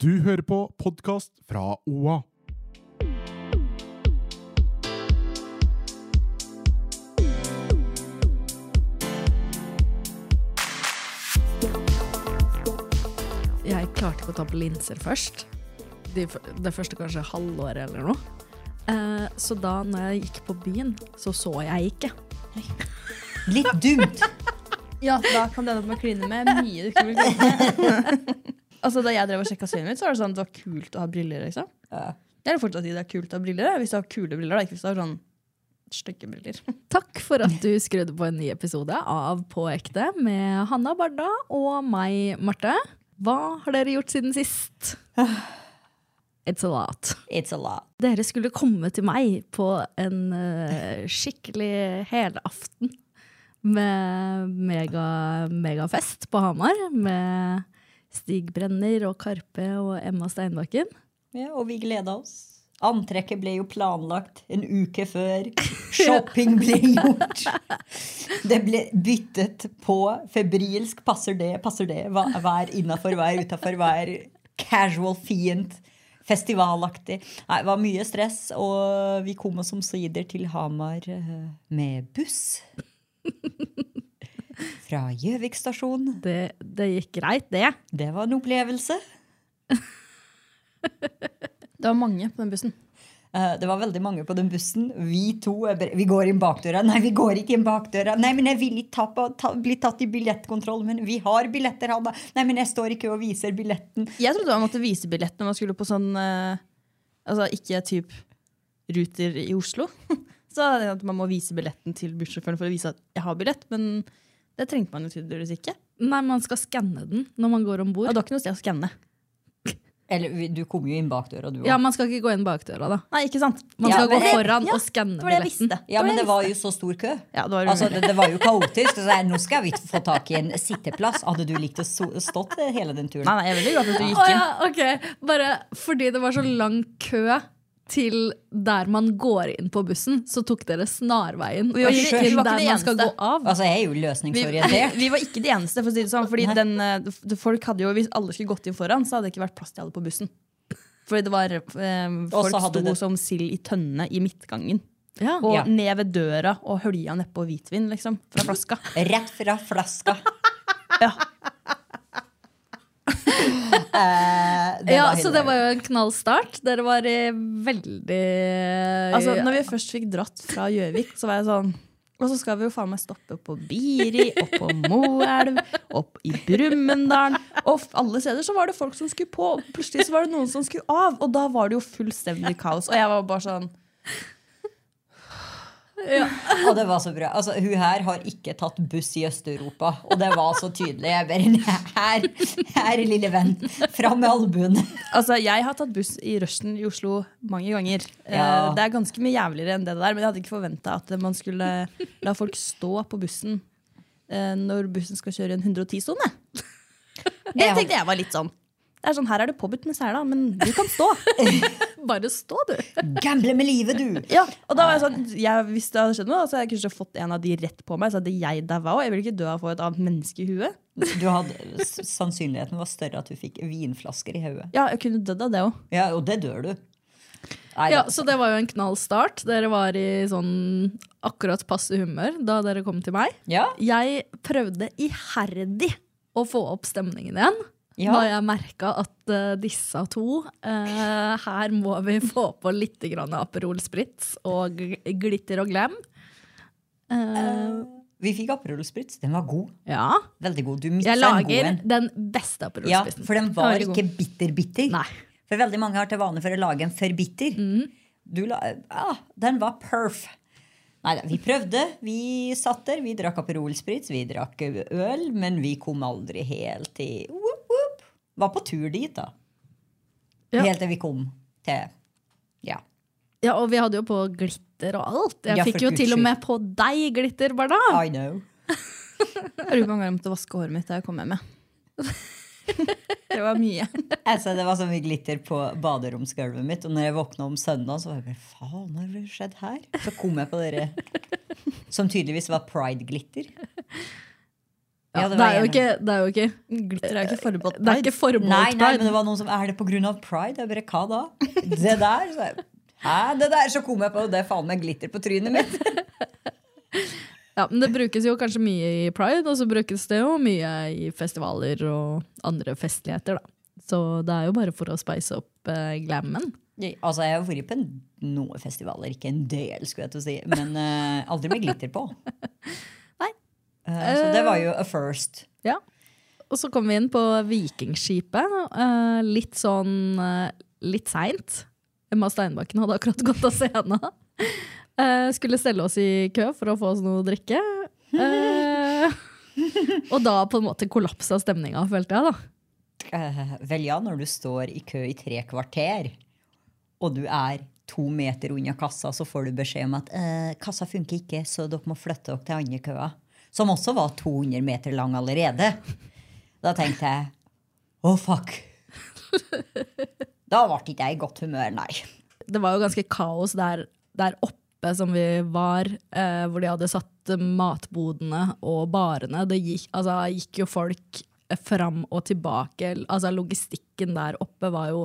Du hører på podkast fra OA. Jeg klarte ikke å ta på linser først. De, det første kanskje halvåret eller noe. Eh, så da når jeg gikk på byen, så så jeg ikke. Litt dumt. Ja, da kan det hende at med å kline med mye du ikke vil kline med. altså, da jeg drev og sjekka synet mitt, så var det sånn at det var kult å ha briller. liksom. Det er vil fortsatt si det er kult å ha briller. Hvis du har kule briller, da, ikke hvis du har sånn stygge briller. Takk for at du skrudde på en ny episode av På ekte med Hanna Barda og meg, Marte. Hva har dere gjort siden sist? It's a lot. It's a lot. Dere skulle komme til meg på en uh, skikkelig helaften med mega, megafest på Hamar. Med Stig Brenner og Karpe og Emma Steinbakken. Ja, og vi gleda oss. Antrekket ble jo planlagt en uke før. Shopping ble gjort. Det ble byttet på febrilsk. Passer det, passer det? Hva- Hver innafor, hver utafor, hver casual fiend. Festivalaktig. Det var mye stress, og vi kom oss omsider til Hamar eh, med buss. Fra Gjøvik stasjon. Det, det gikk greit, det. Det var en opplevelse. Det var mange på den bussen. Eh, Det var veldig mange på den bussen. Vi to er Vi går inn bakdøra. Nei, vi går ikke inn bakdøra. Nei, men jeg vil ikke ta på, ta, bli tatt i billettkontroll. Men vi har billetter, Hanna. Nei, men jeg står ikke og viser billetten. Jeg trodde man måtte vise billett når man skulle på sånn uh, Altså ikke typ Ruter i Oslo. Så er at man må vise billetten til bussjåføren for å vise at jeg har billett. Men det trengte man jo tydeligvis ikke. Nei, man skal skanne den når man går om Ja, bord. det var ikke noe sted å skanne. Eller du kom jo inn bakdøra, du òg. Ja, man skal ikke gå inn bakdøra, da. Nei, ikke sant? Man Ja, skal gå det- foran ja, og skanne billetten. Ja, men det var jo så stor kø. Ja, det var Altså, det, det var jo kaotisk. Så jeg, nå skal vi få tak i en sitteplass. Hadde du likt å so stått hele den turen? Nei, nei, jeg er veldig glad for at du gikk inn. ja, ok. Bare fordi det var så lang kø til der man går inn på bussen, så tok dere snarveien. Vi var ikke- vi var ikke der de man skal gå eneste. av. Altså, jeg er jo løsningsorientert. vi, vi var ikke de eneste, for å si det sånn. Fordi den, eh, folk hadde jo, Hvis alle skulle gått inn foran, så hadde det ikke vært plass til alle på bussen. Fordi det var eh, Folk hadde sto det- som sild i tønne i midtgangen. Ja. Og Ja. ned ved døra og hølja nedpå hvitvin liksom, fra flaska. Rett fra flaska. Ja. Eh, det Ja, var så det var jo en knallstart. Dere var i veldig Altså, når vi først fikk dratt fra Gjøvik, så var jeg sånn Og så skal vi jo faen meg stoppe på Biri, opp på Moelv, opp i Brumunddal. Og alle steder så var det folk som skulle på, og plutselig så var det noen som skulle av. Og da var det jo fullstendig kaos. Og jeg var bare sånn Og det var så bra. Altså, hun her har ikke tatt buss i Øst-Europa. Og det var så tydelig. Jeg bare, her, her lille venn. Fram med albuen. Altså, Jeg har tatt buss i rushen i Oslo mange ganger. Eh, Ja. Det er ganske mye jævligere enn det der, men jeg hadde ikke forventa at man skulle la folk stå på bussen eh, når bussen skal kjøre i en 110-sone. Det tenkte jeg var litt sånn. Det er sånn, Her er det påbudt med sele, men du kan stå. Bare stå, du. Gamble med livet, du! Ja, og da var jeg sånn, jeg, Hvis det hadde skjedd noe, så hadde jeg kanskje fått en av de rett på meg. Så hadde jeg daua òg. Jeg ville ikke dø av å få et annet menneske i huet. Du hadde, sannsynligheten var større at du fikk vinflasker i hodet. Ja, jeg kunne dødd av det òg. Ja, og det dør du. Nei, Ja. Så det var jo en knall start. Dere var i sånn akkurat passe humør da dere kom til meg. ja, Jeg prøvde iherdig å få opp stemningen igjen. Ja. Da jeg merka at uh, disse to uh, Her må vi få på litt grann Aperol Spritz og glitter og glem. Uh, vi fikk Aperol Spritz. Den var god. ja. Veldig god. Du Jeg lager en. den beste Aperol Ja, Spritzen. for den var Veldig ikke bitter-bitter. For veldig mange har til vane for å lage en for bitter. Du la, ah, den var perf. Nei da, vi prøvde. Vi satt der, vi drakk Aperol Spritz, vi drakk øl, men vi kom aldri helt til whoop. Var på tur dit, da. Ja. Helt til vi kom til Ja. Ja, og vi hadde jo på glitter og alt. Jeg Ja, fikk jo til og med på deg glitter, Barda. I know. Jeg lurer på om jeg måtte vaske håret mitt da jeg kom hjem. Det var mye. Altså, det var så mye glitter på baderomsgulvet mitt. Og når jeg våkna om søndag, så var jeg bare faen, hva har skjedd her? Så kom jeg på dere som tydeligvis var pride-glitter. Ja, det det, er ikke, det er jo ikke Glitter er ikke forbeholdt Det er ikke forbeholdt Nei, nei, men det var noen som Er det av pride? Jeg bare, hva da? Det der? Så jeg, Hæ? Det der? Så kom jeg på det faen meg glitter på trynet mitt. Ja, men det brukes jo kanskje mye i pride, og så brukes det jo mye i festivaler og andre festligheter, da. Så det er jo bare for å spice opp eh, glammen. Altså, Jeg har vært på noen festivaler, ikke en del, skulle jeg til å si, men eh, aldri med glitter på. Eh, så det var jo a first. Ja. Og så kom vi inn på Vikingskipet. eh, litt sånn eh, litt seint. Emma Steinbakken hadde akkurat gått av scenen. Eh, skulle stelle oss i kø for å få oss noe å drikke. Eh, og da på en måte kollapsa stemninga, følte jeg. da. Eh, vel ja, når du står i kø i tre kvarter, og du er to meter unna kassa, så får du beskjed om at eh, kassa funker ikke, så dere må flytte dere til andre køa. Som også var 200 meter lang allerede. Da tenkte jeg å, fuck. Da ble ikke jeg i godt humør, nei. Det var jo ganske kaos der, der oppe som vi var, eh, hvor de hadde satt matbodene og barene. Det gikk, altså, gikk jo folk fram og tilbake. Altså, logistikken der oppe var jo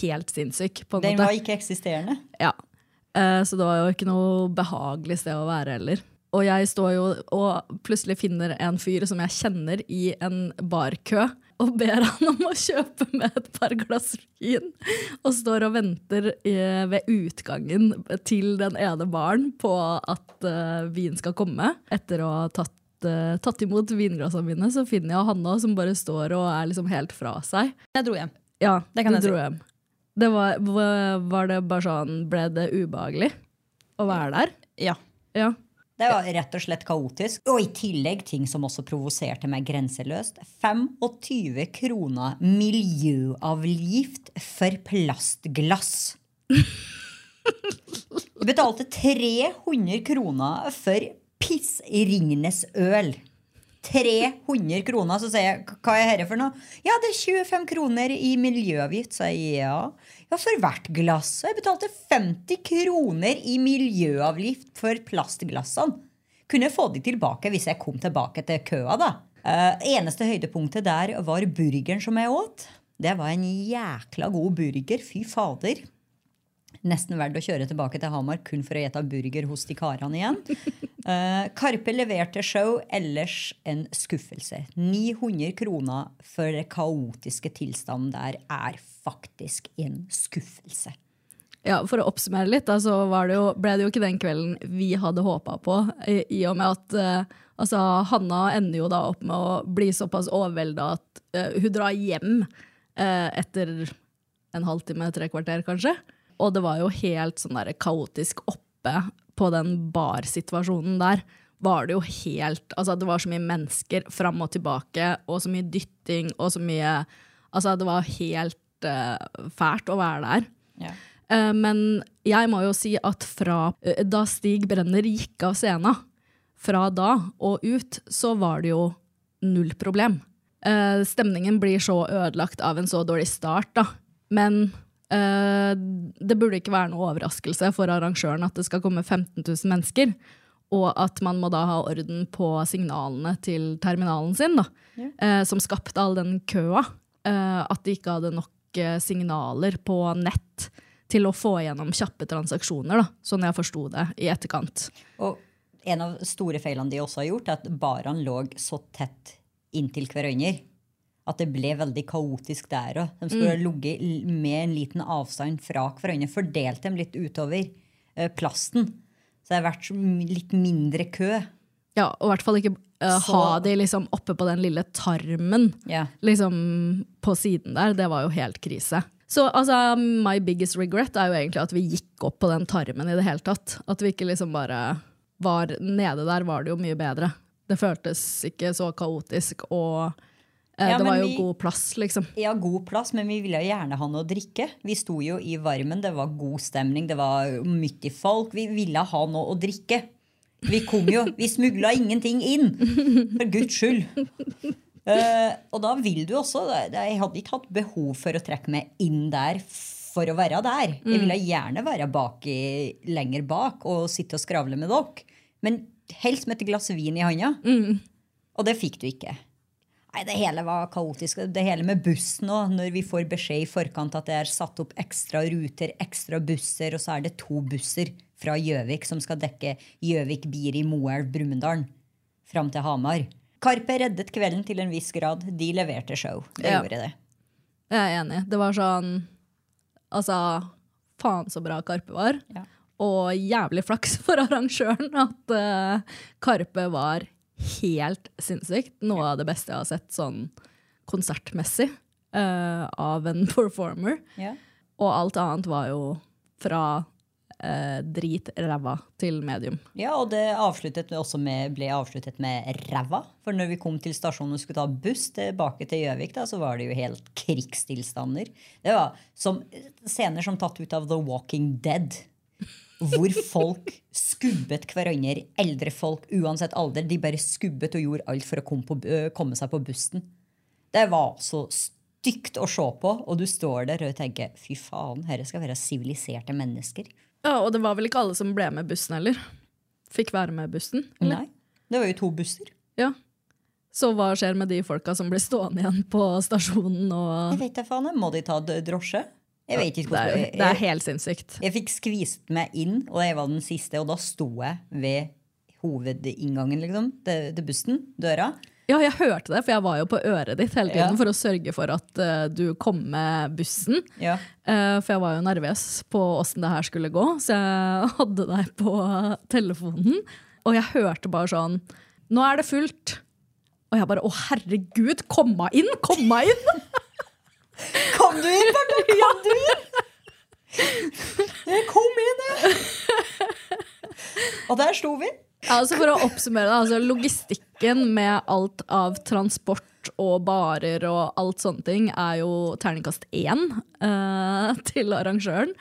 helt sinnssyk. Den måte. var ikke eksisterende. Ja. Eh, så det var jo ikke noe behagelig sted å være heller. Og jeg står jo og plutselig finner en fyr som jeg kjenner i en barkø, og ber han om å kjøpe med et par glass vin. Og står og venter eh, ved utgangen til den ene baren på at eh, vin skal komme. Etter å ha tatt, eh, tatt imot vinglassene mine, så finner jeg Hanna som bare står og er liksom helt fra seg. Jeg dro hjem. Ja, Det kan jeg jeg si. dro hjem. Det var, var var det bare sånn Ble det ubehagelig å være der? Ja. Ja. Det var rett og slett kaotisk. Og i tillegg ting som også provoserte meg grenseløst. 25 kroner miljøavgift for plastglass. Jeg betalte 300 kroner for Pissringenes øl. 300 kroner. Så sier jeg hva er dette for noe? Ja, det er 25 kroner i miljøavgift. Så jeg ja. Ja, for hvert glass. Og jeg betalte 50 kroner i miljøavgift for plastglassene. Kunne få de tilbake hvis jeg kom tilbake til køa, da. Uh, eneste høydepunktet der var burgeren som jeg åt. Det var en jækla god burger. Fy fader. Nesten verdt å kjøre tilbake til Hamar kun for å ete burger hos de karene igjen. Uh, Karpe leverte show, ellers en skuffelse. 900 kroner for det kaotiske tilstanden der er faktisk en skuffelse. ja, For å oppsummere litt, så var det jo, ble det jo ikke den kvelden vi hadde håpa på. I, I og med at uh, altså, Hanna ender jo da opp med å bli såpass overvelda at uh, hun drar hjem etter en halvtime, tre kvarter kanskje. Og det var jo helt sånn der kaotisk oppe på den barsituasjonen der. Var det jo helt Altså, det var så mye mennesker fram og tilbake, og så mye dytting, og så mye Altså, det var helt uh, fælt å være der. Ja. Uh, men jeg må jo si at fra uh, da Stig Brenner gikk av scenen, fra da og ut, så var det jo null problem. Stemningen blir så ødelagt av en så dårlig start, da. Men det burde ikke være noe overraskelse for arrangøren at det skal komme 15 000 mennesker. Og at man må da ha orden på signalene til terminalen sin, da, eh, som skapte all den køa. Eh, at de ikke hadde nok eh, signaler på nett til å få gjennom kjappe transaksjoner, da, sånn jeg forsto det i etterkant. Og en av store feilene de også har gjort, er at barene lå så tett inntil hverandre. At det ble veldig kaotisk der òg. De skulle mm. ligget med en liten avstand fra hverandre. Fordelt dem litt utover eh, plasten. Så det har vært litt mindre kø. Ja, og i hvert fall ikke Så- ha de liksom oppe på den lille tarmen yeah. liksom på siden der. Det var jo helt krise. Så altså, my biggest regret er jo egentlig at vi gikk opp på den tarmen i det hele tatt. At vi ikke liksom bare var nede der, var det jo mye bedre. Det føltes ikke så kaotisk, og Ja, det var jo vi- god plass, liksom. Ja, god plass, men vi ville gjerne ha noe å drikke. Vi sto jo i varmen, det var god stemning, det var mye folk. Vi ville ha noe å drikke. Vi kom jo, vi smugla ingenting inn! For guds skyld. Uh, og da vil du også Jeg hadde ikke hatt behov for å trekke meg inn der for å være der. Jeg ville gjerne være bak i, lenger bak og sitte og skravle med dere. Men helst med et glass vin i handa. Og det fikk du ikke. Nei, Det hele var kaotisk. Det hele med buss nå, Når vi får beskjed i forkant at det er satt opp ekstra ruter, ekstra busser, og så er det to busser fra Gjøvik som skal dekke Gjøvik, Biri, Moelv, Brumunddal fram til Hamar. Karpe reddet kvelden til en viss grad. De leverte show. Det Ja. gjorde det. Jeg er enig. Det var sånn Altså, faen så bra Karpe var. Ja. Og jævlig flaks for arrangøren at uh, Karpe var helt sinnssykt. Noe av det beste jeg har sett sånn konsertmessig uh, av en performer. Yeah. Og alt annet var jo fra uh, drit ræva til medium. Ja, og det avsluttet også med, ble avsluttet med ræva. For når vi kom til stasjonen og skulle ta buss tilbake til Gjøvik, så var det jo helt krigstilstander. Det var som scener som tatt ut av The Walking Dead. Hvor folk skubbet hverandre, eldre folk uansett alder. De bare skubbet og gjorde alt for å komme, på, øh, komme seg på bussen. Det var så stygt å se på, og du står der og tenker fy faen, dette skal være siviliserte mennesker. Ja, Og det var vel ikke alle som ble med bussen heller? Fikk være med bussen? eller? Nei, det var jo to busser. Ja. Så hva skjer med de folka som blir stående igjen på stasjonen? Og Jeg vet da faen. Må de ta drosje? Jeg vet ikke det, er, hvordan jo- jeg, det er helt sinnssykt. jeg fikk skvist meg inn, og jeg var den siste, og da sto jeg ved hovedinngangen liksom, til, til bussen, døra. Ja, jeg hørte det, for jeg var jo på øret ditt hele tiden Ja. for å sørge for at uh, du kom med bussen. Ja. Uh, for jeg var jo nervøs på åssen det her skulle gå, så jeg hadde deg på telefonen. Og jeg hørte bare sånn Nå er det fullt. Og jeg bare Å, herregud, kom meg inn! Kom meg inn! Kom du inn, Bertha? Kom du inn? Kom inn, jeg. Og der sto vi. Ja, altså For å oppsummere det, altså logistikken med alt av transport og barer og alt sånne ting er jo terningkast én uh, til arrangøren.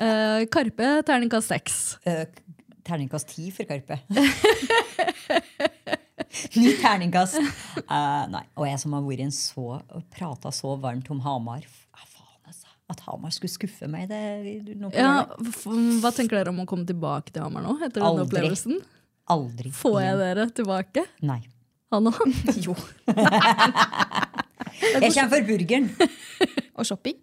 Uh, Karpe terningkast seks. Uh, terningkast ti for Karpe. Ny terningkast. Uh, nei. Og jeg som har vært en så og prata så varmt om Hamar. Faen, altså. At Hamar skulle skuffe meg, det Ja, hva tenker dere om å komme tilbake til Hamar nå? etter denne Aldri. opplevelsen? Aldri. Får jeg dere tilbake? Nei. Hanna? Jo. jeg kommer for burgeren. Og shopping.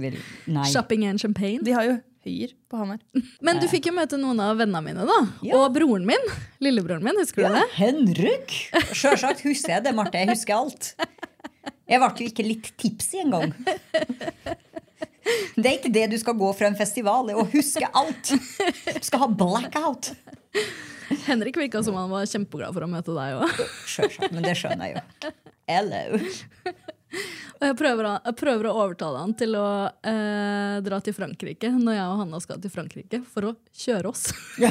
Vel, Nei. Shopping and champagne? De har jo høyer på Hamar. Men du fikk jo møte noen av vennene mine, da. Ja. Og broren min. Lillebroren min, husker Ja, du det? Henrik! Sjølsagt husker jeg det, Marte. Jeg husker alt. Jeg ble jo ikke litt tipsy engang. Det er ikke det du skal gå fra en festival, det å huske alt. Du skal ha blackout. Henrik virka som han var kjempeglad for å møte deg òg. Sjølsagt, men det skjønner jeg jo. Hello. Jeg prøver, jeg prøver å overtale han til å eh, dra til Frankrike når jeg og Hanna skal til Frankrike, for å kjøre oss.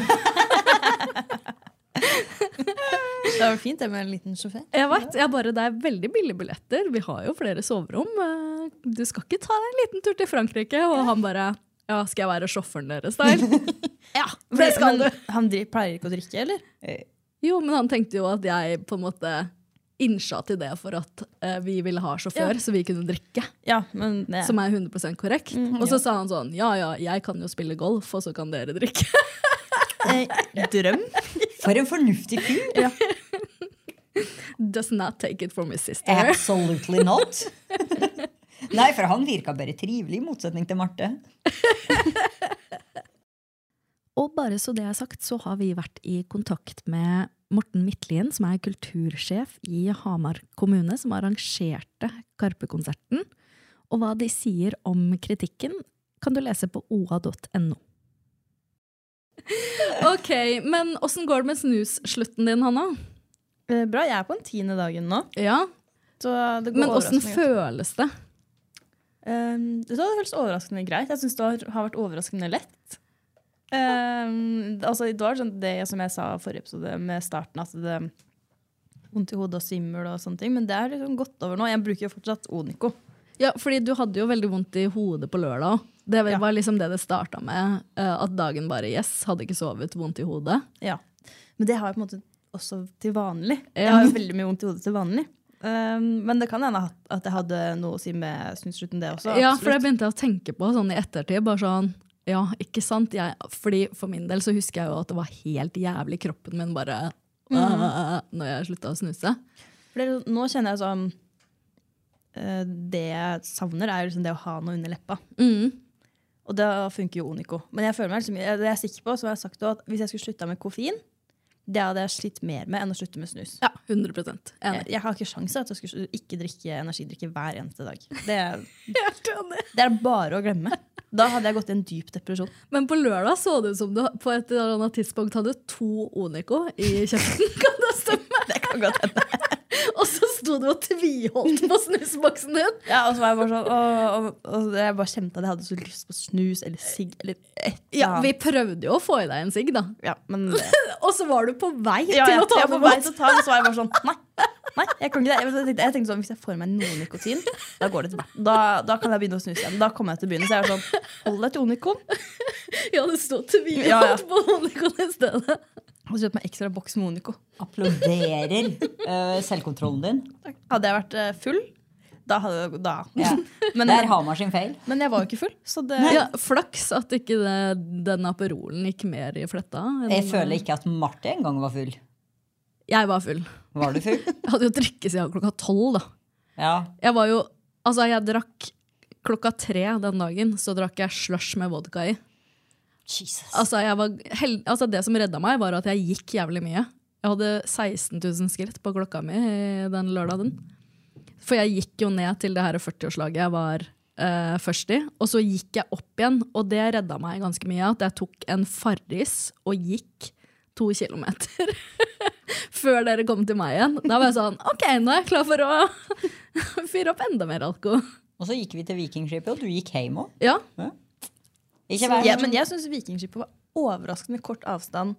Det var fint det med en liten sjåfør. Jeg vet, jeg bare, Det er veldig billige billetter. Vi har jo flere soverom. Eh, Du skal ikke ta deg en liten tur til Frankrike? Og han bare Ja, skal jeg være sjåføren deres, der? ja, det skal du. Men han pleier ikke å drikke, eller? Jo, men han tenkte jo at jeg på en måte innsja til det for at uh, vi ville ha sjåfør, Ja. så vi kunne drikke. Ja, men det, Som er 100% korrekt. og så sa han sånn Ja ja, jeg kan jo spille golf, og så kan dere drikke. eh, drøm. For en fornuftig fyr. Does not take it from his sister. Absolutely not. Nei, for han virka bare trivelig, i motsetning til Marte. Og bare så det er sagt, så har vi vært i kontakt med Morten Midtlien, som er kultursjef i Hamar kommune, som arrangerte Karpe-konserten. Og hva de sier om kritikken, kan du lese på oa.no. Ok, men åssen går det med snusslutten din, Hanna? Eh, Bra, jeg er på den tiende dagen nå. Ja, Så det går Men åssen føles det? Um, det føles overraskende greit. Jeg syns det har vært overraskende lett. Um, altså, det var sånn det som jeg sa i forrige episode med starten, at det vondt i hodet og svimmel og sånne ting, men det er liksom gått over nå. Jeg bruker jo fortsatt Onico. Ja, fordi du hadde jo veldig vondt i hodet på lørdag. Det var Ja. liksom det det starta med. eh, At dagen bare yes, hadde ikke sovet, vondt i hodet. Ja. Men det har jeg på en måte også til vanlig. Jeg har jo veldig mye vondt i hodet til vanlig. Um, men det kan hende at- jeg hadde noe å si med snusslutten, det også. Ja, for det begynte jeg å tenke på sånn i ettertid. bare sånn, ja, ikke sant? Jeg, fordi For min del så husker jeg jo at det var helt jævlig kroppen min bare øh, Når jeg slutta å snuse. For nå kjenner jeg sånn eh, Det jeg savner, er liksom det å ha noe under leppa. Mm. Og da funker jo Onico. Men jeg føler meg liksom, jeg, det jeg er sikker på, så har sagt også, at hvis jeg skulle slutta med koffein, det hadde jeg slitt mer med enn å slutte med snus. Ja, 100 Jeg, Enig. jeg har ikke sjanse til at jeg skulle ikke drikke energidrikke hver eneste dag. Det, det er bare å glemme. Da hadde jeg gått i en dyp depresjon. Men på lørdag så det ut som du på et eller annet tidspunkt hadde to Onico i kjeften. Kan det stemme? Det kan godt hende. Og så sto du og tviholdt på snusboksen din. Ja, og så var jeg bare sånn og, og, og jeg bare kjente at jeg hadde så lyst på snus eller sigg eller et eller Ja, Vi prøvde jo å få i deg en sigg, da. Ja, men Og så var du på vei ja, til å ta jeg var på vei til å ta og så var jeg bare sånn Nei, nei jeg kan ikke det. Jeg, tenkte, jeg tenkte sånn, Hvis jeg får meg noe nikotin, da går det til meg. Da, da kan jeg begynne å snuse igjen. Da kommer jeg til å begynne. Så jeg var sånn Hold deg til Onikon. Ja, det står tviholdt Ja, ja. på Onikon i stedet. Og så kjøpt meg ekstra boks Monico. Onico. Applauderer uh, selvkontrollen din. Hadde jeg vært eh, full, da hadde da. Ja. Men, Det er Hamar sin feil. men jeg var jo ikke full, så det Ja, Flaks at ikke det, den Aperolen gikk mer i fletta. enn- Jeg føler ikke at Marte engang var full. Jeg var full. Var du full? Jeg hadde jo drukket siden klokka tolv. da. Ja. Jeg var jo, altså jeg drakk klokka tre den dagen, så drakk jeg slush med vodka i. Jesus. Altså, jeg var hel altså Det som redda meg, var at jeg gikk jævlig mye. Jeg hadde 16 000 skritt på klokka mi den lørdagen. For jeg gikk jo ned til det her 40-årslaget jeg var eh, først i. Og så gikk jeg opp igjen, og det redda meg ganske mye. At jeg tok en Farris og gikk to kilometer. Før dere kom til meg igjen. Da var jeg sånn OK, nå er jeg klar for å fyre opp enda mer alko. Og så gikk vi til Vikingskipet, og du gikk hjem òg. Ja, vær ja, men jeg syns Vikingskipet var overraskende kort avstand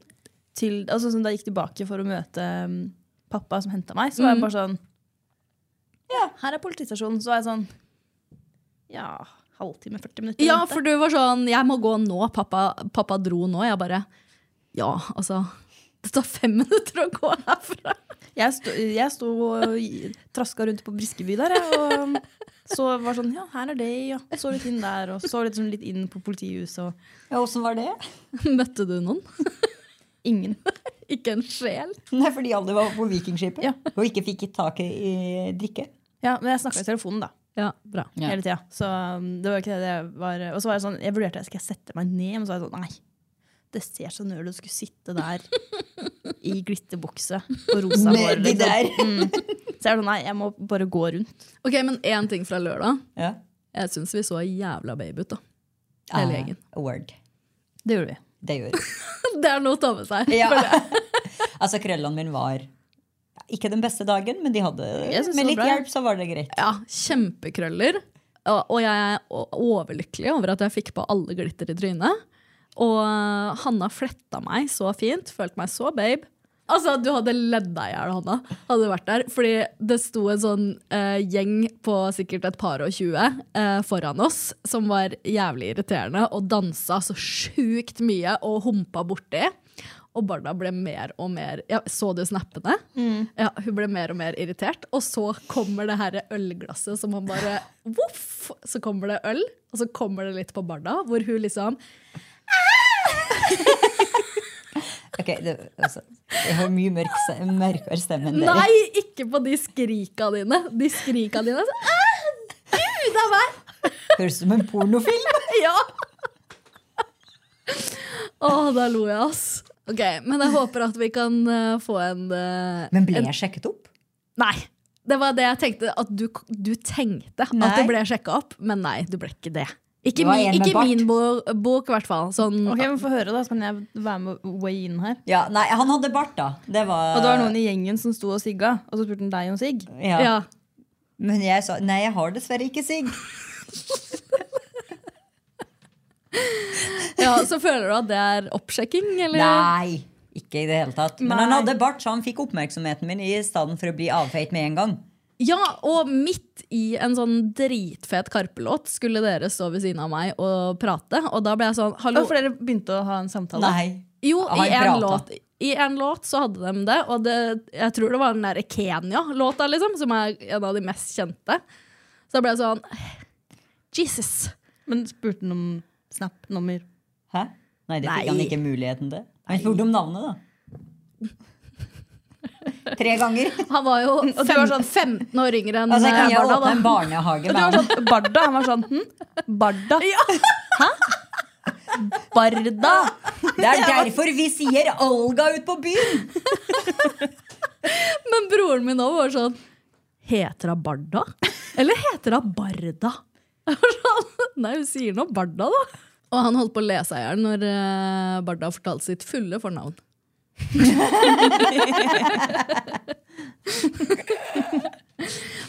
til altså sånn Da jeg gikk tilbake for å møte um, pappa som henta meg, så var jeg bare sånn Ja, her er politistasjonen. Så var jeg sånn Ja, halvtime, 40 minutter. Ja, for du var sånn 'Jeg må gå nå. Pappa, pappa dro nå.' Jeg bare Ja, altså. Det tar fem minutter å gå herfra. Jeg sto, jeg sto og traska rundt på Briskeby der, jeg, og så var sånn Ja, her er det, ja. så litt inn der, og så litt, sånn litt inn på politihuset, og Ja, Åssen var det? Møtte du noen? ingen. Ikke en sjel? Nei, fordi alle var på Vikingskipet Ja. og ikke fikk tak i drikke. Ja, men jeg snakka i telefonen, da. Ja, bra. Ja. Hele tida. Så um, det var ikke det det var. Og så var jeg sånn, jeg vurderte skal jeg sette meg ned, men så var jeg sånn Nei. Det ser så nerd ut å skulle sitte der i glitterbukse og rosa hår. Med de der. Mm. Så jeg er sånn, nei, jeg må bare gå rundt. Ok, Men én ting fra lørdag. Ja. Jeg syns vi så jævla baby ut, da. Hele Ah, gjengen. Word. Det gjorde vi. Det gjorde vi. Det er noe å ta med seg. Ja. altså, krøllene mine var ikke den beste dagen, men de hadde, med litt bra. hjelp så var det greit. Ja, Kjempekrøller. Og jeg er overlykkelig over at jeg fikk på alle glitter i trynet. Og uh, Hanna fletta meg så fint. Følte meg så babe. Altså, Du hadde ledd deg i hjel, Hanna. Hadde du vært der. Fordi det sto en sånn uh, gjeng på sikkert et par og tjue eh, foran oss som var jævlig irriterende og dansa så sjukt mye og humpa borti. Og Barda ble mer og mer ja, Så du snappene? Ja, hun ble mer og mer irritert. Og så kommer det her ølglasset som man bare Voff! Så kommer det øl, og så kommer det litt på Barda, hvor hun liksom Ok, det, altså, Jeg har mye mørk, mørkere stemme enn dere. Nei, ikke på de skrika dine! De skrika dine så, det Gud a meg! Høres ut som en pornofilm. Ja! Å, da lo jeg, ass. Ok, Men jeg håper at vi kan uh, få en uh, Men ble jeg sjekket opp? Nei. Det var det jeg tenkte. At du, du tenkte Nei. at du ble sjekka opp, men nei, du ble ikke det. Ikke, Det mi, ikke min bok, bok, i hvert fall. Sånn, Ok, men Få høre, da, så kan jeg være med way in her. Ja, nei, han hadde bart, da. Det var, Og det var noen i gjengen som sto og sigga, og så spurte han deg om sigg. ja. ja. Men jeg sa nei, jeg har dessverre ikke sigg. ja, Så føler du at det er oppsjekking, eller? Nei, ikke i det hele tatt. Men Nei. han hadde bart, så han fikk oppmerksomheten min i stedet for å bli avfeit med en gang. Ja, og midt i en sånn dritfet Karpe-låt skulle dere stå ved siden av meg og prate. Og da ble jeg sånn Hallo. For dere begynte å ha en samtale? Nei. Jo, i en, låt, i en låt så hadde de det, og det, jeg tror det var den derre Kenya-låta, liksom, som er en av de mest kjente. Så da ble jeg sånn Jesus. Men spurte han om Snap-nummer? Hæ? Nei, det Nei. fikk han ikke muligheten til. Han spurte om navnet, da. Tre ganger. Han var jo du var sånn- 15 år yngre enn Altså, kan jeg Barda, åpne en barnehage Og du var han? sånn, Barda? Han var sånn hm? Barda? Hæ? Barda? Det er derfor vi sier Olga ut på byen! Men broren min òg var sånn Heter hun Barda? Eller heter hun Barda? Sånn, Nei, hun sier nå Barda, da. Og han holdt på å le seg i hjel når eh, Barda fortalte sitt fulle fornavn.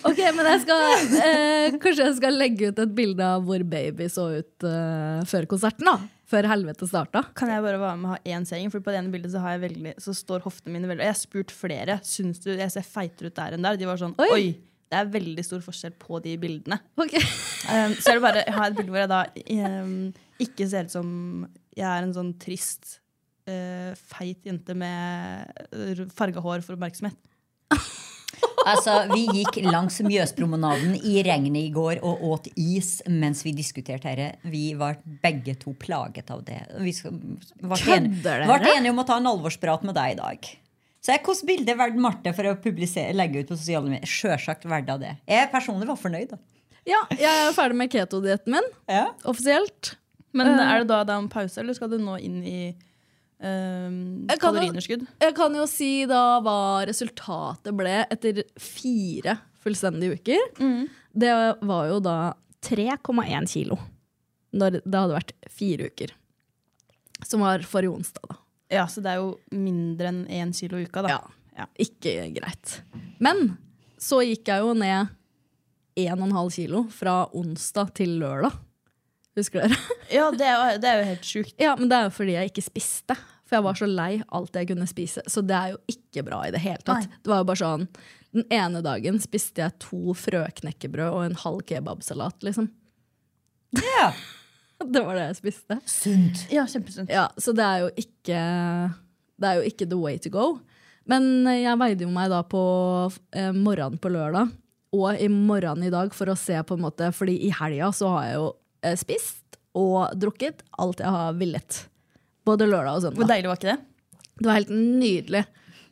ok, men jeg skal eh, Kanskje jeg skal legge ut et bilde av hvor baby så ut eh, før konserten? da Før helvete starta. Kan jeg bare være med og ha én seing? For på det ene bildet så, veldig, så står hoftene mine veldig Og jeg har spurt flere. Syns du jeg ser feitere ut der enn der? De var sånn Oi. Oi, det er veldig stor forskjell på de bildene. Ok. Um, så er det bare, jeg har et bilde hvor jeg da um, ikke ser ut som jeg er en sånn trist, uh, feit jente med farga hår for oppmerksomhet. Altså, Vi gikk langs Mjøspromenaden i regnet i går og åt is mens vi diskuterte dette. Vi var begge to plaget av det. Vi ble enige- enige om å ta en alvorsprat med deg i dag. Så jeg, Hvilket bilde er verdt Marte for å publisere, legge ut på sosiale medier? Sjølsagt verdt av det. Jeg personlig var fornøyd. da. Ja, jeg er ferdig med ketodietten min. Ja. Offisielt. Men Uh. er det da, det er en pause, eller skal du nå inn i um, Jeg kan jo- Jeg kan jo si da hva resultatet ble etter fire fullstendige uker. Mm. Det var jo da 3,1 kilo. Når det hadde vært fire uker. Som var forrige onsdag, da. Ja, så det er jo mindre enn én kilo i uka, da. Ja, Ikke greit. Men så gikk jeg jo ned 1,5 kilo fra onsdag til lørdag. Husker dere? Ja, det er, jo- det er jo helt sjukt. Ja, men det er jo fordi jeg ikke spiste. For jeg var så lei alt jeg kunne spise. Så det er jo ikke bra i det hele tatt. Nei. Det var jo bare sånn Den ene dagen spiste jeg to frøknekkebrød og en halv kebabsalat, liksom. Ja. Det var det jeg spiste. Sunt. Ja, kjempesunt. Ja, så det er jo ikke Det er jo ikke the way to go. Men jeg veide jo meg da på eh, morgenen på lørdag og i morgenen i dag for å se på en måte Fordi i helga så har jeg jo eh, spist og drukket alt jeg har villet. Både lørdag og søndag. Hvor deilig var ikke det? Det var helt nydelig.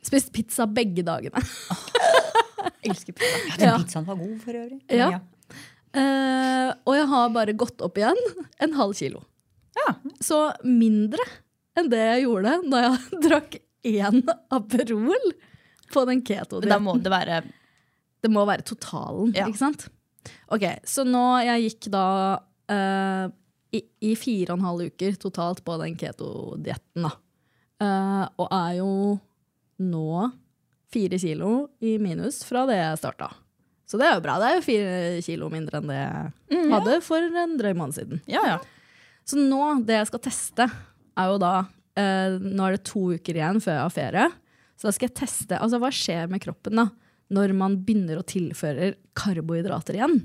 Spist pizza begge dagene. Jeg elsker pizza. Den Ja. pizzaen var god for øvrig. Ja. Eh, og jeg har bare gått opp igjen en halv kilo. Ja. Så mindre enn det jeg gjorde da jeg drakk én Aperol på den Men da keto-dietten. må det være Det må være totalen, Ja. ikke sant? Ok, Så nå jeg gikk da eh, i, i fire og en halv uker totalt på den keto-dietten, da. Eh, og er jo nå fire kilo i minus fra det jeg starta. Så det er jo bra. Det er jo fire kilo mindre enn det jeg hadde for en drøy måned siden. Ja, ja. Så nå, det jeg skal teste, er jo da uh, Nå er det to uker igjen før jeg har ferie. Så da skal jeg teste altså hva skjer med kroppen da når man begynner å tilføre karbohydrater igjen.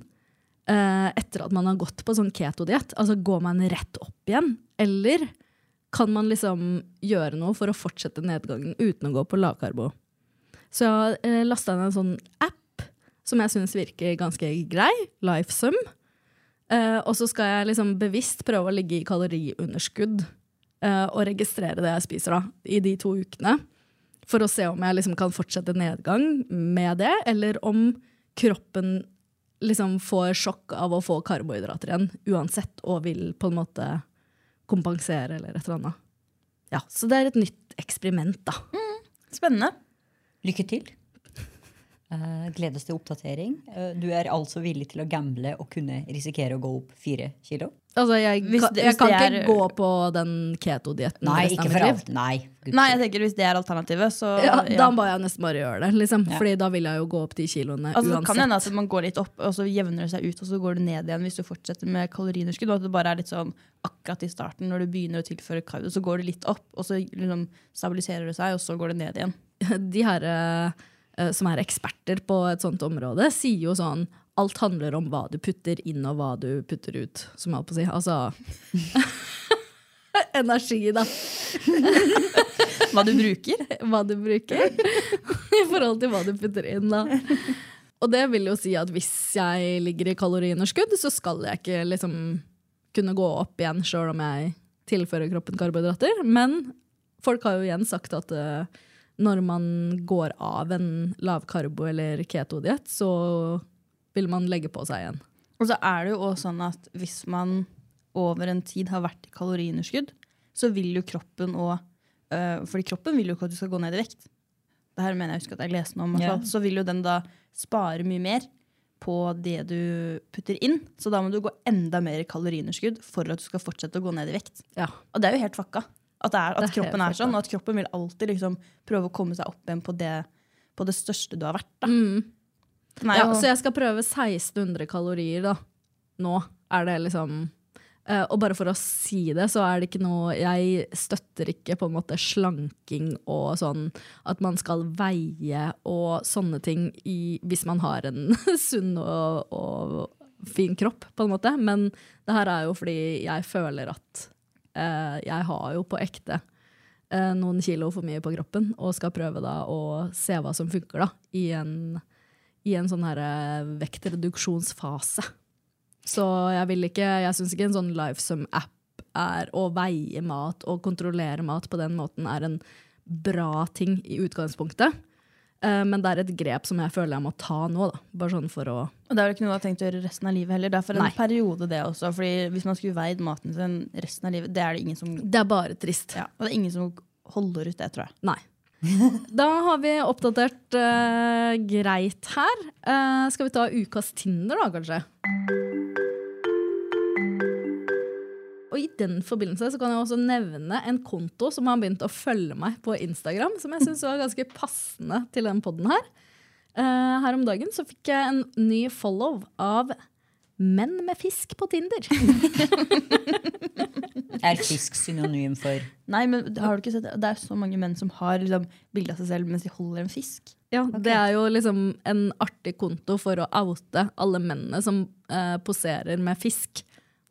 Eh, etter at man har gått på sånn ketodiett. Altså går man rett opp igjen? Eller kan man liksom gjøre noe for å fortsette nedgangen uten å gå på lavkarbo? Så jeg eh, lasta ned en sånn app som jeg syns virker ganske grei. Lifesum. Eh, og så skal jeg liksom bevisst prøve å ligge i kaloriunderskudd eh, og registrere det jeg spiser da, i de to ukene. For å se om jeg liksom kan fortsette nedgang med det, eller om kroppen liksom får sjokk av å få karbohydrater igjen uansett, og vil på en måte kompensere eller et eller annet. Ja, Så det er et nytt eksperiment, da. Spennende. Lykke til. Eh, gledes til oppdatering. Eh, du er altså villig til å gamble og kunne risikere å gå opp fire kilo? Altså, jeg, Hvis kan- jeg kan er, ikke gå på den keto-dietten Nei, ikke for alt. Nei. Nei, jeg tenker Hvis det er alternativet, så Ja, ja. Da må jeg nesten bare gjøre det, liksom. Ja. Fordi da vil jeg jo gå opp de kiloene Altså, det uansett. kan hende at man går litt opp, og så jevner det seg ut, og så går det ned igjen hvis du fortsetter med kaloriunderskudd. Og at det bare er litt sånn akkurat i starten, når du begynner å tilføre kardio, så går det litt opp, og så liksom stabiliserer det seg, og så går det ned igjen. de her eh, som er eksperter på et sånt område, sier jo sånn Alt handler om hva du putter inn og hva du putter ut, som jeg holdt på å si. Altså Energi, da. Hva du bruker. Hva du bruker. I forhold til hva du putter inn, da. Og det vil jo si at hvis jeg ligger i kaloriunderskudd, så skal jeg ikke liksom kunne gå opp igjen sjøl om jeg tilfører kroppen karbohydrater. Men folk har jo igjen sagt at eh, når man går av en lavkarbo- eller ketodiett, så vil man legge på seg igjen. Og så er det jo også sånn at hvis man over en tid har vært i kaloriunderskudd, så vil jo kroppen òg øh, Fordi kroppen vil jo ikke at du skal gå ned i vekt. Det her mener jeg husker at jeg leste noe om. fall. Så vil jo den da spare mye mer på det du putter inn. Så da må du gå enda mer i kaloriunderskudd for at du skal fortsette å gå ned i vekt. Ja. Og det er jo helt fucka. At, er, at kroppen er sånn, og at kroppen vil alltid liksom prøve å komme seg opp igjen på det, på det største du har vært. Mm. Er Ja, og... så jeg skal prøve 1600 kalorier da. Nå er det liksom Uh, Og bare for å si det, så er det ikke noe Jeg støtter ikke på en måte slanking og sånn at man skal veie og sånne ting i, hvis man har en sunn og, og fin kropp, på en måte. Men det her er jo fordi jeg føler at jeg har jo på ekte eh, noen kilo for mye på kroppen, og skal prøve da å se hva som funker da, i en i en sånn her eh, vektreduksjonsfase. Så jeg vil ikke, jeg syns ikke en sånn Lifesum-app er å veie mat og kontrollere mat på den måten er en bra ting i utgangspunktet. Eh, Men det er et grep som jeg føler jeg må ta nå, da. Bare sånn for å Og det er vel ikke noe du har tenkt å gjøre resten av livet heller. Det er for en Nei. periode, det også. Fordi hvis man skulle veid maten sin resten av livet, det er det ingen som Det er bare trist. ja, Og det er ingen som holder ut det, tror jeg. Nei. Da har vi oppdatert uh, greit her. Uh, skal vi ta ukas Tinder, da, kanskje? Og i den forbindelse så kan jeg også nevne en konto som har begynt å følge meg på Instagram, som jeg syns var ganske passende til den podden her. Uh, her om dagen så fikk jeg en ny follow av menn med fisk på Tinder. Er fisk synonym for Nei, men har du ikke sett det? Det er så mange menn som har liksom, bilde av seg selv mens de holder en fisk. Ja, Det er jo liksom en artig konto for å oute alle mennene som uh, poserer med fisk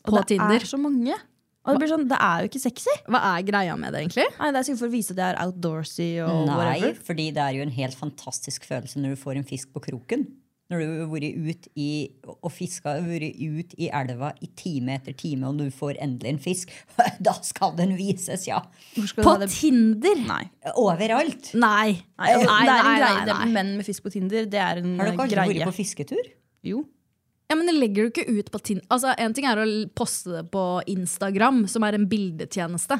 på Og det Tinder. er så mange. Og det, blir sånn, det er jo ikke sexy. Hva er greia med det, egentlig? Nei, Det er sikkert for å vise at det er outdoorsy og Nei, whatever. fordi det er jo en helt fantastisk følelse når du får en fisk på kroken. Når du har vært ut i, og fiska, vært ut i elva i time etter time, og du får endelig en fisk. Da skal den vises, ja. På? Tinder? Nei. Overalt. Nei. Nei, altså, Nei, er nei, nei, nei. med menn med fisk på Tinder, det er en greie. Har dere eh, aldri vært på fisketur? Jo. Ja, men det legger du ikke ut på Tinder. Altså, En ting er å poste det på Instagram, som er en bildetjeneste.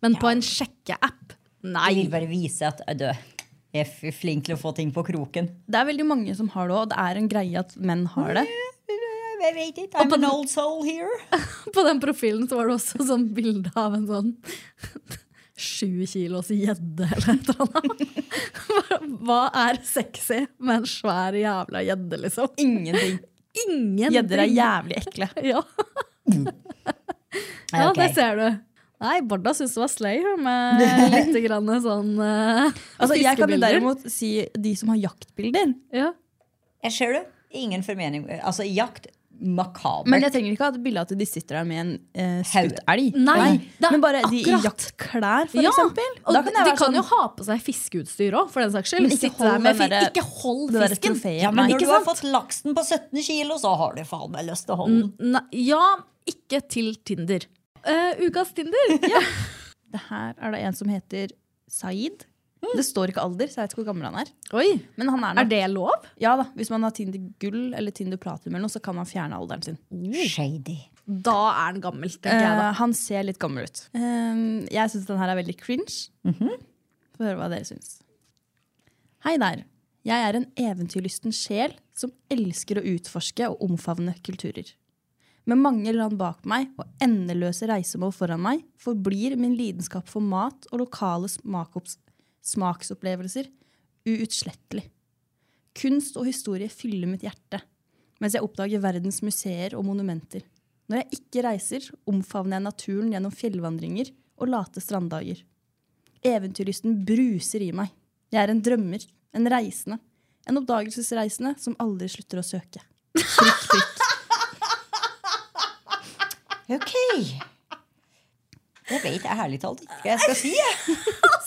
Men på en sjekkeapp? Jeg Nei. vil bare vise at jeg er jeg er flink til å få ting på kroken. Det er veldig mange som har det òg. Det er en greie at menn har det. Jeg vet ikke. I'm an old soul here. På den profilen så var det også sånn bilde av en sånn sju kilos gjedde eller et eller annet. Hva er sexy med en svær jævla gjedde, liksom? Ingenting. Ingenting. Gjedder er jævlig ekle. Ja. ja, det ser du. Nei, Barda syntes det var slay med litt grann sånn uh, Altså, jeg kan jo derimot si de som har jaktbilder. Ja. Jeg ser det. Ingen formening. Altså, jakt makabert. Men jeg trenger ikke ha et bilde av at de sitter der med en eh, skutt elg. Nei, det er Men bare de i jaktklær, for Ja, eksempel. Og Da kan de kan sånn, jo ha på seg fiskeutstyr òg, for den saks skyld. Men ikke hold med fi- Ikke hold det fisken! ja, men Nei, når ikke du har sant? fått laksen på 17 kilo, så har du faen meg lyst til å holde den. Ja, ikke til Tinder. Uh, ukas Tinder. Det her er det en som heter Saeed. Det står ikke alder, så jeg vet ikke hvor gammel han er. Oi, Men han er, Er det lov? Ja da, Hvis man har Tinder gull eller Tinder platinum, eller noe, så kan man fjerne alderen sin. Shady. Da er han gammel, tenker jeg da. Eh, han ser litt gammel ut. Eh, jeg syns den her er veldig cringe. Få høre hva dere syns. Hei der. Jeg er en eventyrlysten sjel som elsker å utforske og omfavne kulturer. Med mange land bak meg og endeløse reisemål foran meg forblir min lidenskap for mat og lokale smakopps- smaksopplevelser uutslettelig. Kunst og historie fyller mitt hjerte, mens jeg oppdager verdens museer og monumenter. Når jeg ikke reiser, omfavner jeg naturen gjennom fjellvandringer og late stranddager. Eventyrlysten bruser i meg. Jeg er en drømmer, en reisende. En oppdagelsesreisende som aldri slutter å søke. Prikk, prikk. Ok. Jeg vet ærlig talt ikke hva jeg skal si. Jeg.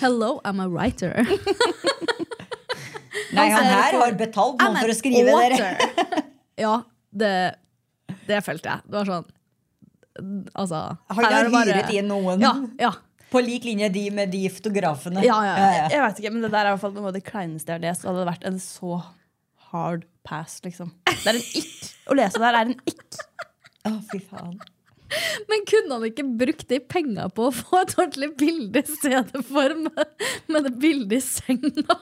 Hello, I'm a writer. Nei, han her har betalt noen for å skrive dere. ja, det, det følte jeg. Det var sånn Altså Han har du bare- hyret inn noen. Ja, ja. På lik linje de med de fotografene. Ja, ja, ja. Jeg vet ikke, men Det der er i hvert fall noe av det kleineste jeg har lest. Og det hadde vært en så hard pass, liksom. Det er en ikk. Å lese det her er en ikk. Å, fy faen. Men kunne han ikke brukt de penga på å få et ordentlig bilde i stedet for med, med det bildet i senga?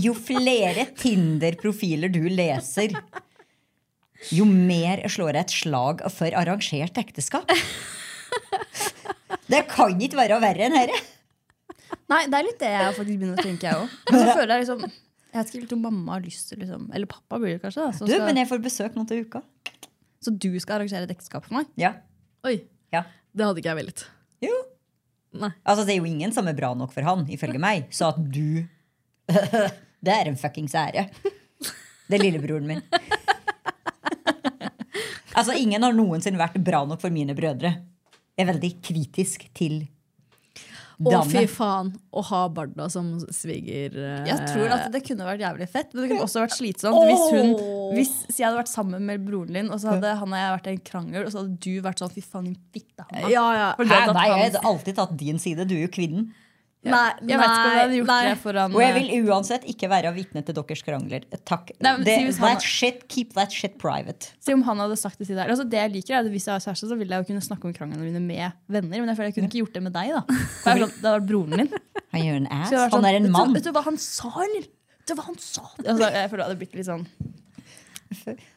Jo flere Tinder-profiler du leser, jo mer slår jeg et slag for arrangert ekteskap. Det kan ikke være verre enn dette. Nei, det er litt det jeg faktisk begynner å tenke, jeg òg. Men så føler jeg liksom Jeg vet ikke helt om mamma har lyst til liksom, Eller pappa blir det kanskje. Da, Du, skal, men jeg får besøk nå til uka. Så du skal arrangere et ekteskap for meg? Ja. Oi, ja. det hadde ikke jeg villet. Jo. Nei. Altså, det er jo ingen som er bra nok for han, ifølge meg. Så at du Det er en fuckings ære. Det er lillebroren min. Altså, ingen har noensinne vært bra nok for mine brødre. Jeg er veldig kritisk til Å, fy faen. Å ha Barda som sviger... eh, Jeg tror at det kunne vært jævlig fett, men det kunne også vært slitsomt hvis hun Hvis jeg hadde vært sammen med broren din, og så hadde han og jeg vært i en krangel, og så hadde du vært sånn fy faen, din fitte. Hanna. Ja, ja. Hæ, nei, jeg hadde alltid tatt din side. Du er jo kvinnen. Nei, Jeg vet ikke om jeg hadde gjort nei. det foran Og jeg vil uansett ikke være vitne til deres krangler. Takk. Nei, det, si hvis han- shit, keep that shit private. Se om han hadde sagt det til deg. Altså, det jeg liker er at Hvis jeg har kjæreste, så vil jeg jo kunne snakke om kranglene mine med venner. Men jeg føler jeg kunne ikke gjort det med deg. da Det sånn, det var broren min. Han gjør en ass. Så jeg hadde vært Han er en sånn, mann. Vet du, vet du hva han sa, eller? Vet du hva han sa? Altså, jeg føler det hadde blitt litt sånn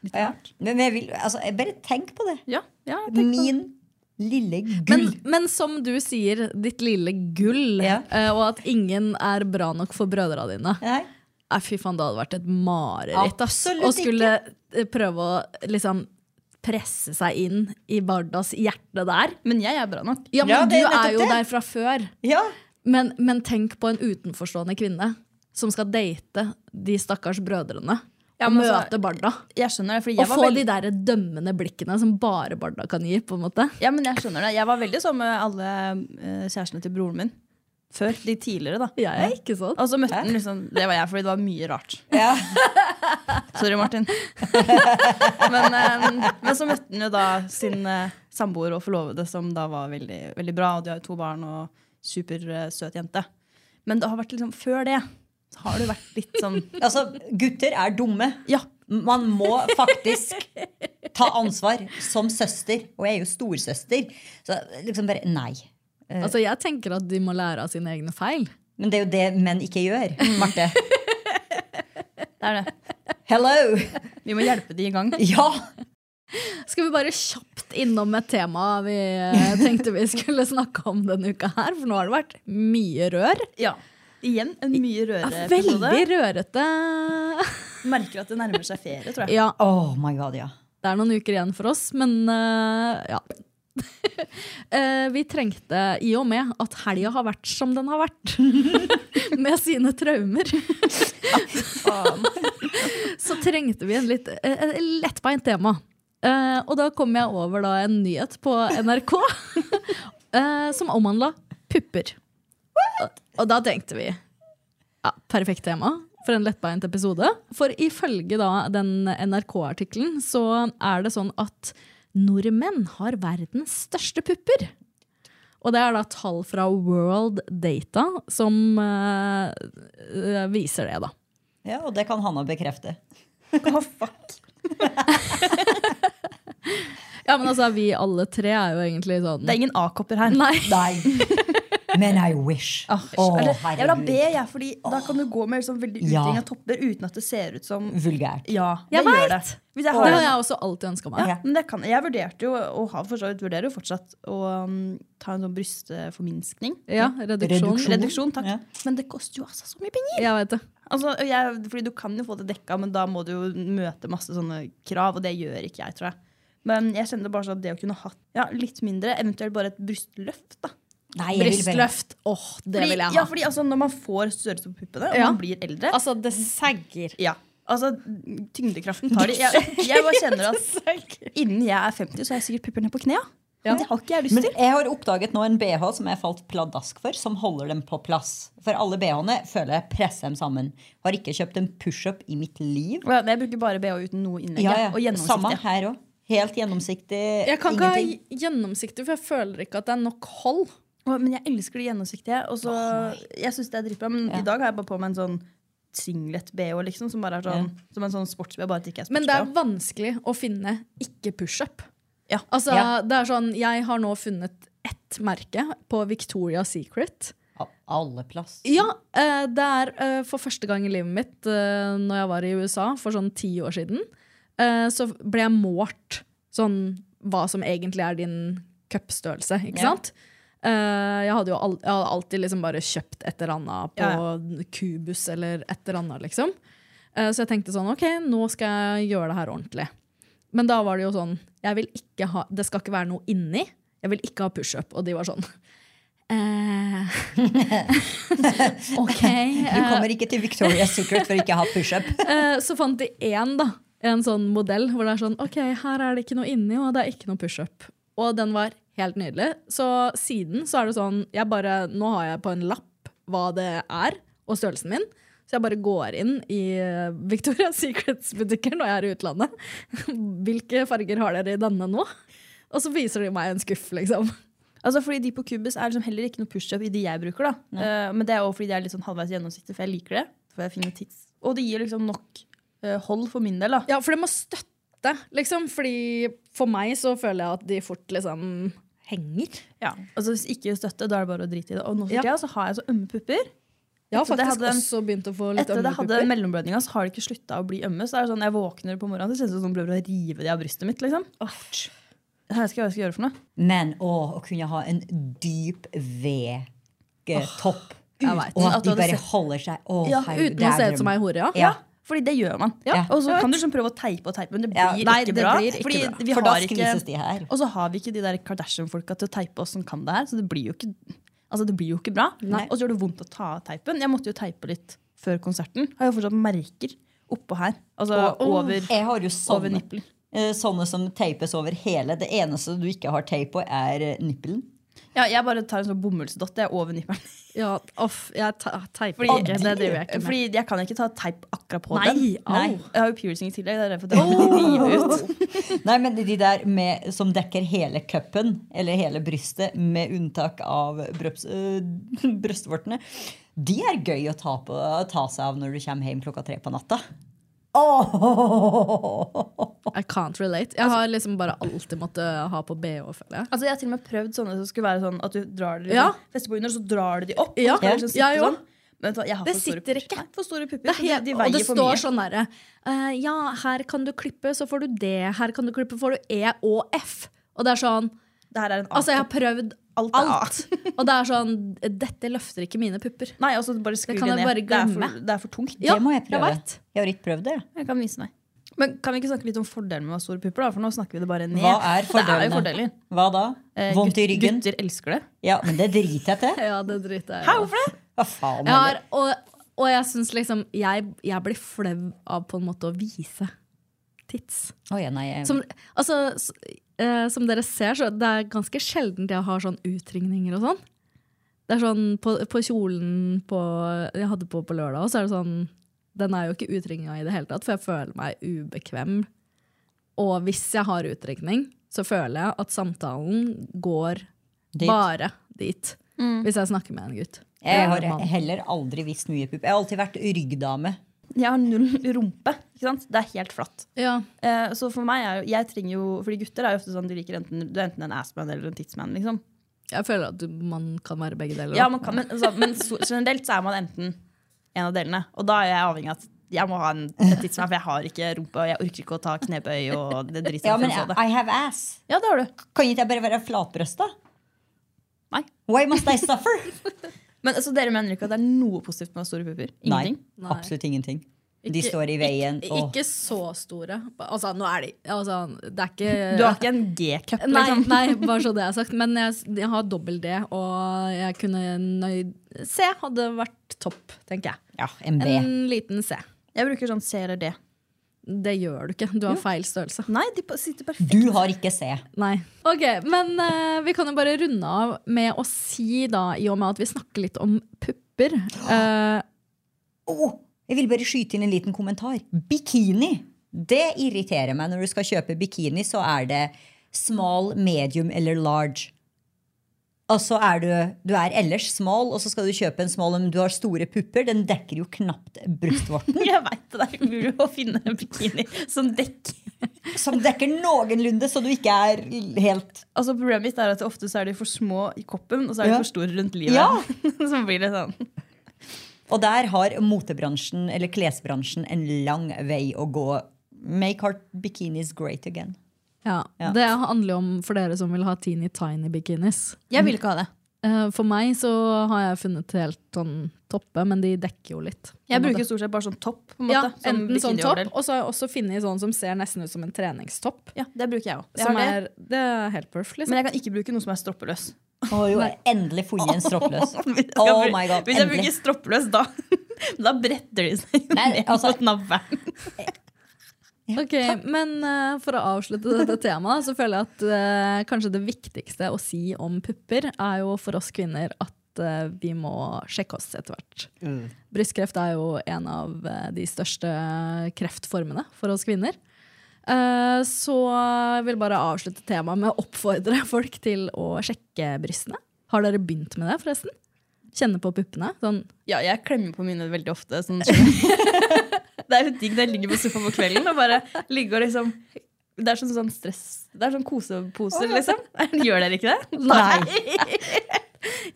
litt Ja. Men jeg vil, altså, jeg bare tenk på det. Ja, ja, tenk Min på det. Lille Men, gull. men som du sier, ditt lille gull, Ja. eh, og at ingen er bra nok for brødrene dine. Nei. Nei, fy faen, det hadde vært et mareritt. Absolutt Å skulle ikke. prøve å liksom presse seg inn i Bardas hjerte der. Men jeg er bra nok. Ja, men Ja, det du er jo det. der fra før. Ja. Men, men tenk på en utenforstående kvinne som skal date de stakkars brødrene. Ja, men, møte altså, møte Barda. Jeg skjønner det, fordi Og var få veldig de der dømmende blikkene som bare Barda kan gi. på en måte Ja, men jeg skjønner det. Jeg var veldig sånn med alle eh, kjærestene til broren min. Før. De tidligere, da. Jeg er ikke sånn. Og så møtte han liksom Det var jeg, fordi det var mye rart. Ja. Sorry, Martin. men, eh, men så møtte han jo da sin eh, samboer og forlovede, som da var veldig, veldig bra. Og de har jo to barn og supersøt jente. Men det har vært liksom før det har du vært litt sånn Altså, gutter er dumme. Ja. Man må faktisk ta ansvar som søster. Og jeg er jo storsøster. Så liksom bare nei. Altså, Jeg tenker at de må lære av sine egne feil. Men det er jo det menn ikke gjør. Marte. Det er det. Hello! Vi må hjelpe de i gang. Ja! Skal vi bare kjapt innom et tema vi eh, tenkte vi skulle snakke om denne uka her? For nå har det vært mye rør. Ja. Igjen en mye Ja, røreepisode. veldig rørete. Merker at det nærmer seg ferie, tror jeg. Ja, Oh my god, ja. det er noen uker igjen for oss, men uh, ja. uh, vi trengte, i og med at helga har vært som den har vært, med sine traumer, så trengte vi en litt uh, lettbeint tema. Eh, og da kom jeg over da en nyhet på NRK eh, som omhandla pupper. Og, og da tenkte vi ja, perfekt tema for en lettbeint episode. For ifølge da den NRK-artikkelen så er det sånn at nordmenn har verdens største pupper. Og det er da tall fra World Data som eh, viser det, da. ja. Og det kan Hanna bekrefte. Ja, men altså, vi alle tre er jo egentlig sånn Det er ingen A-kopper her. Nei. Nei. Men I wish. Oh, oh, jeg vil ha B, jeg, fordi da kan du gå med liksom, veldig Ja. utringna topper uten at det ser ut som Vulgært. Ja, Jeg det gjør det. Hvis jeg Det har jeg også alltid ønska meg. ja, men det kan, jeg vurderte jo, og har for så vidt vurderer jo fortsatt, å um, ta en sånn brystforminskning. Ja, reduksjon. Reduksjon. Reduksjon, takk. Ja. Men det koster jo altså så mye penger! Jeg vet det. Altså, jeg, fordi du kan jo få det dekka, men da må du jo møte masse sånne krav, og det gjør ikke jeg, tror jeg. Men jeg kjenner bare sånn at det å kunne ha ja, litt mindre, eventuelt bare et brystløft, da. Nei, jeg vil vel- Brystløft. Åh, det Fordi, vil jeg ha. Ja, fordi altså, når man får størrelse på puppene, og Ja. man blir eldre Altså, det sagger. Ja. Altså, tyngdekraften tar det. Jeg, jeg bare kjenner at innen jeg er 50, så er jeg sikkert pupper ned på knea. Ja. Men det har ikke jeg lyst til. Men jeg har oppdaget nå en BH som jeg falt pladask for, som holder dem på plass. For alle BH-ene føler jeg presser dem sammen. Har ikke kjøpt en pushup i mitt liv. Ja, jeg bruker bare BH uten noe innlegg. Ja, ja. Og Samme her òg. Helt gjennomsiktig. Jeg kan ikke ingenting. ha gjennomsiktig, for jeg føler ikke at det er nok hold. Men jeg elsker det gjennomsiktige. Og så, jeg synes det er dritbra Men Ja. i dag har jeg bare på meg en sånn singlet-BH, liksom, som bare er sånn, som en sånn sports-BH. Bare ikke er Men det er vanskelig å finne ikke pushup. Ja. Altså, Ja. det er sånn, Jeg har nå funnet ett merke på Victoria Secret. Av alle plass. Ja, eh, det er eh, for første gang i livet mitt, uh, når jeg var i USA for sånn ti år siden, eh, så ble jeg målt sånn hva som egentlig er din cupstørrelse, ikke Ja. Eh, jeg hadde jo al jeg hadde alltid liksom bare kjøpt et eller annet på Ja, Kubus eller et eller annet, liksom. Uh, så jeg tenkte sånn, ok, nå skal jeg gjøre det her ordentlig. Men da var det jo sånn, jeg vil ikke ha, det skal ikke være noe inni, jeg vil ikke ha pushup. Og de var sånn, Uh, ok. Du eh, kommer ikke til Victoria's Secret for ikke å ha pushup. uh, så fant de én, da. En sånn modell hvor det er sånn OK, her er det ikke noe inni, og det er ikke noe pushup. Og den var helt nydelig. Så siden så er det sånn jeg bare, Nå har jeg på en lapp hva det er, og størrelsen min. Så jeg bare går inn i Victoria Victoria's Secrets-butikker når jeg er i utlandet. Hvilke farger har dere i denne nå? Og så viser de meg en skuff, liksom. Altså fordi De på Cubus er liksom heller ikke noe pushup i de jeg bruker. da Uh, Men det er også fordi de er litt sånn halvveis gjennomsiktige, for jeg liker det. For jeg finner tids. Og det gir liksom nok uh, hold for min del. da Ja, for det må støtte, liksom. Fordi for meg så føler jeg at de fort liksom henger. Ja, altså Hvis ikke støtte, da er det bare å drite i det. Og nå for Ja. tida så har jeg så ømme pupper. Jeg har det faktisk hadde også begynt å få litt Etter det hadde mellomblødninga, så har det ikke slutta å bli ømme. Så er det sånn, Jeg våkner på morgenen, så kjennes det som noen prøver å rive de av brystet mitt. liksom Jeg vet skal jeg skal gjøre for noe. Men å, å kunne ha en dyp V-topp. Oh. Og At de bare holder seg. Å, Ja, Uten å se ut som ei hore, ja. Ja. Fordi det gjør man. Ja. Og så kan du liksom prøve å teipe og teipe, men det blir Ja. ikke Nei, det bra. blir ikke bra. vi For da skvises de her. Og så har vi ikke de der Kardashian-folka til å teipe oss som kan det her, så det blir jo ikke, altså det blir jo ikke bra. Nei. Og så gjør det vondt å ta av teipen. Jeg måtte jo teipe litt før konserten. Har jo fortsatt merker oppå her. Altså over, Jeg har jo over sånne, nippelen. eh, sånne som teipes over hele. Det eneste du ikke har teip på, er nippelen. Ja, jeg bare tar en sånn bomullsdott over nippelen. Ja, off, jeg teiper Fordi- ikke. Det driver jeg ikke med. Fordi jeg kan ikke ta teip akkurat på Nei, den. Nei. Jeg har jo piercing i tillegg. Det er derfor det river ut. Nei, men de der med, som dekker hele cupen, eller hele brystet, med unntak av brøps, øh, brystvortene, de er gøy å ta, på, ta seg av når du kommer hjem klokka tre på natta. Åh! I can't relate. Jeg har liksom bare alltid måttet ha på BH, føler jeg. Altså, jeg har til og med prøvd sånne som skulle være sånn at du drar det Ja. fester på under, så drar du de opp. Ja, og så skal det sitte jeg sånn. Men vet du jeg har Det for store sitter ikke. For store pupper. Det er de- de og det for står mye. sånn derre uh, Ja, her kan du klippe, så får du det. Her kan du klippe, får du E og F. Og det er sånn Det her er en Altså, jeg har prøvd Alt alt. Og det er sånn Dette løfter ikke mine pupper. Nei, altså bare skru Det kan det jeg ned. bare Det er, for, det er for tungt. Ja, det må jeg prøve. Jeg, Jeg har ikke prøvd det. Jeg kan vise meg. Men kan vi ikke snakke litt om fordelen med å ha store pupper? da? For nå snakker vi det bare ned. Hva er Det er jo fordelene? fordeler. Hva da? Eh, Vondt i ryggen? Gutter elsker det. Ja, men det driter jeg til. Ja, det driter jeg. Hæ, hvorfor det? Hva faen? Jeg har, og, og jeg syns liksom jeg, jeg blir flau av på en måte å vise tits. Oh, ja, nei, jeg, Som, altså, eh, som dere ser, så det er ganske sjeldent jeg har sånn utringninger og sånn. Det er sånn på, på kjolen på, jeg hadde på på lørdag, og så er det sånn Den er jo ikke utringa i det hele tatt, for jeg føler meg ubekvem. Og hvis jeg har utringning, så føler jeg at samtalen går Dit. bare dit. Hvis jeg snakker med en gutt. jeg har heller aldri visst mye pupp. Jeg har alltid vært ryggdame. Jeg har null rumpe. ikke sant? Det er helt flatt. Ja. Eh, så for meg er jo, jeg trenger jo, fordi gutter er jo ofte sånn de liker enten, du er enten en assman eller en titsman. liksom. Jeg føler at du, man kan være begge deler. Ja, man kan, men, altså, men så, generelt så er man enten en av delene. Og da er jeg avhengig av at jeg må ha en, et tidsrom, for jeg har ikke rumpe, og jeg orker ikke å ta knebøy. og det driter Ja, men jeg I have ass. Ja, det har du. Kan ikke jeg bare være flatbrøsta? Nei. Why must I suffer? Men altså, dere mener ikke at det er noe positivt med store pupper? Ingenting? Nei, absolutt ingenting. De Ikke- står i veien. Ikke, ikke så store. Altså, nå er de altså, Det er ikke Du har ikke en G-cup, Nei, liksom? nei, bare så det er sagt. Men jeg, jeg har dobbel D, og jeg kunne nøyd C hadde vært topp, tenker jeg. Ja, en B. En liten C. Jeg bruker sånn C eller D. Det gjør du ikke. Du har feil størrelse. Nei, de sitter perfekt. Du har ikke C. Nei. Ok, Men uh, vi kan jo bare runde av med å si, da, i og med at vi snakker litt om pupper uh, Åh, jeg vil bare skyte inn en liten kommentar. Bikini. Det irriterer meg når du skal kjøpe bikini, så er det small, medium eller large. Og så er du, du er ellers small, og så skal du kjøpe en small, men du har store pupper. Den dekker jo knapt brystvorten. Jeg veit det er umulig å finne en bikini som dekker Som dekker noenlunde, så du ikke er helt Altså Problemet mitt er at ofte så er de for små i koppen, og så er de Ja. for store rundt livet. Ja. så blir det sånn. Og der har motebransjen, eller klesbransjen, en lang vei å gå. Make our bikinis great again. Ja, Ja. Det handler jo om for dere som vil ha teeny tiny bikinis. Jeg vil ikke ha det. Eh, For meg så har jeg funnet helt sånn toppe, men de dekker jo litt. Jeg bruker måte. stort sett bare sånn topp. På en ja, måte, som enten sånn topp, og så har jeg også funnet sånn som ser nesten ut som en treningstopp. Ja, det bruker jeg også. Som er, det er helt perf, liksom. Men jeg kan ikke bruke noe som er stroppeløs. Å jo, endelig funnet en stroppløs. Jeg skal Oh my god, Hvis jeg bruker stroppeløs, da, da bretter de seg Nei, ned altså- mot navlen. Ok, Men uh, for å avslutte dette temaet, så føler jeg at uh, kanskje det viktigste å si om pupper, er jo for oss kvinner at uh, vi må sjekke oss etter hvert. Brystkreft er jo en av de største kreftformene for oss kvinner. Så jeg vil bare avslutte temaet med å oppfordre folk til å sjekke brystene. Har dere begynt med det, forresten? Kjenne på puppene? Sånn, Ja, jeg klemmer på mine veldig ofte. Sånn, det er jo digg når jeg ligger på sofaen på kvelden og bare ligger og liksom Det er sånn, sånn stress Det er sånn koseposer, liksom. Gjør dere ikke det? Nei.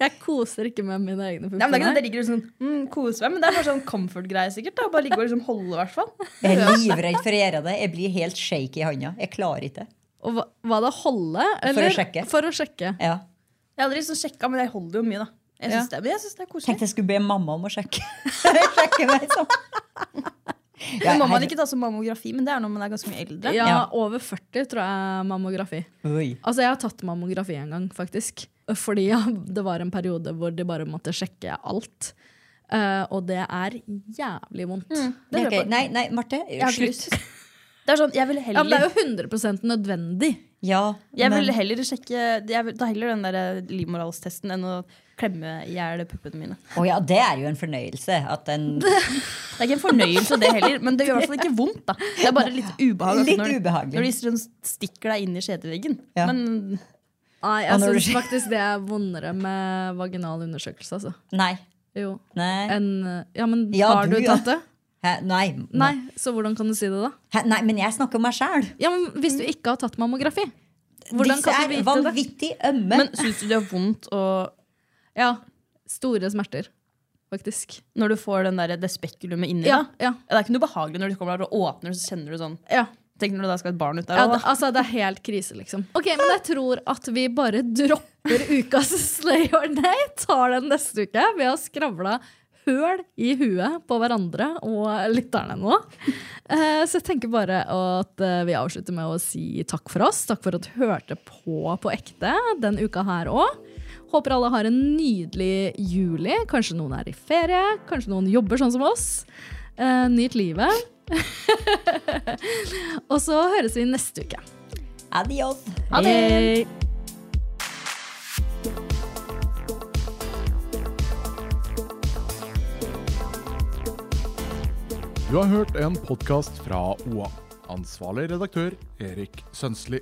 jeg koser ikke med mine egne pupper. Ja, men det er ikke det at ligger sånn, mm, koser meg, men det er bare sånn comfort-greie sikkert. Da. Bare ligge og liksom holde, i hvert fall. Jeg er livredd for å gjøre det. Jeg blir helt shake i handa. Jeg klarer ikke. Og hva, hva da? holde? For å sjekke. For å sjekke. Ja. Jeg har aldri liksom sjekka, men jeg holder jo mye, da. Jeg syns, Ja. det, det er koselig. Tenkte jeg skulle be mamma om å sjekke. sjekke meg sånn. Ja, Men må man ikke ta som mammografi, men det er når man er ganske mye eldre. Ja, over 40 tror jeg mammografi. Oi. Altså, jeg har tatt mammografi en gang, faktisk. Fordi ja, det var en periode hvor de bare måtte sjekke alt. Uh, og det er jævlig vondt. Nei, okay. nei, nei, Marte. Slutt. Det er sånn, jeg vil Ja, men det er jo 100% nødvendig. Ja, jeg vil heller sjekke Jeg vil ta heller den der livmoralstesten enn å klemme i hjel puppene mine. Å ja, det er jo en fornøyelse. At den Det er ikke en fornøyelse, det heller, men det gjør i hvert fall ikke vondt. da Det er bare litt ubehag. altså, Litt når, ubehagelig. Når de sånn stikker deg inn i skjedeveggen. Ja. Men Nei, jeg du- syns faktisk det er vondere med vaginal undersøkelse. Altså. Nei. Jo. Nei. En, Ja, men Ja, har du, du, tatt det? Hæ? Nei. Nei, så hvordan kan du si det, da? Hæ? Nei, men jeg snakker om meg sjæl. Ja, men Hvis du ikke har tatt mammografi, hvordan Disse kan du er vite det? vanvittig ømme. Men syns du det er vondt å, Ja, Store smerter, faktisk. når du får den der, det spekulumet inni Ja, deg? ja, Det er ikke noe behagelig når du kommer der og åpner, så kjenner du sånn ja. Tenk når det da skal et barn ut der. Ja, det, altså, det er helt krise, liksom. Ok, Men jeg tror at vi bare dropper ukas Slay or Nay. Tar den neste uke. Vi har skravla høl i huet på hverandre og lytterne nå. Eh, så jeg tenker bare at eh, vi avslutter med å si takk for oss. Takk for at du hørte på på ekte den uka her òg. Håper alle har en nydelig juli. Kanskje noen er i ferie, kanskje noen jobber sånn som oss. Uh, nyt livet. og så høres vi neste uke. Adios. Ha det! Du har hørt en podkast fra OA. Ansvarlig redaktør Erik Sønsli.